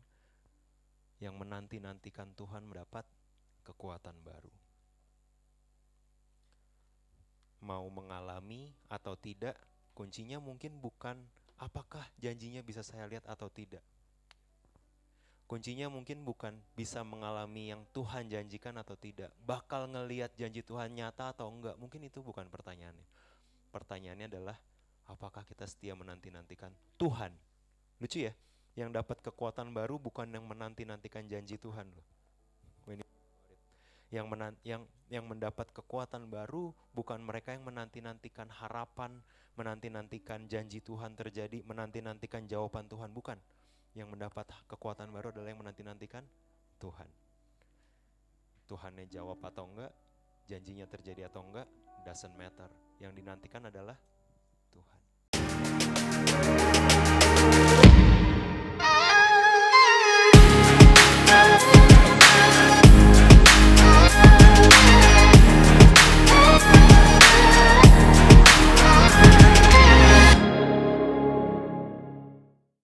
Speaker 1: yang menanti-nantikan Tuhan mendapat kekuatan baru. Mau mengalami atau tidak, kuncinya mungkin bukan apakah janjinya bisa saya lihat atau tidak. Kuncinya mungkin bukan bisa mengalami yang Tuhan janjikan atau tidak. Bakal ngeliat janji Tuhan nyata atau enggak, mungkin itu bukan pertanyaannya. Pertanyaannya adalah, Apakah kita setia menanti-nantikan Tuhan? Lucu ya, yang dapat kekuatan baru bukan yang menanti-nantikan janji Tuhan loh. Yang, menan yang yang mendapat kekuatan baru bukan mereka yang menanti-nantikan harapan, menanti-nantikan janji Tuhan terjadi, menanti-nantikan jawaban Tuhan, bukan. Yang mendapat kekuatan baru adalah yang menanti-nantikan Tuhan. Tuhannya jawab atau enggak, janjinya terjadi atau enggak, doesn't matter. Yang dinantikan adalah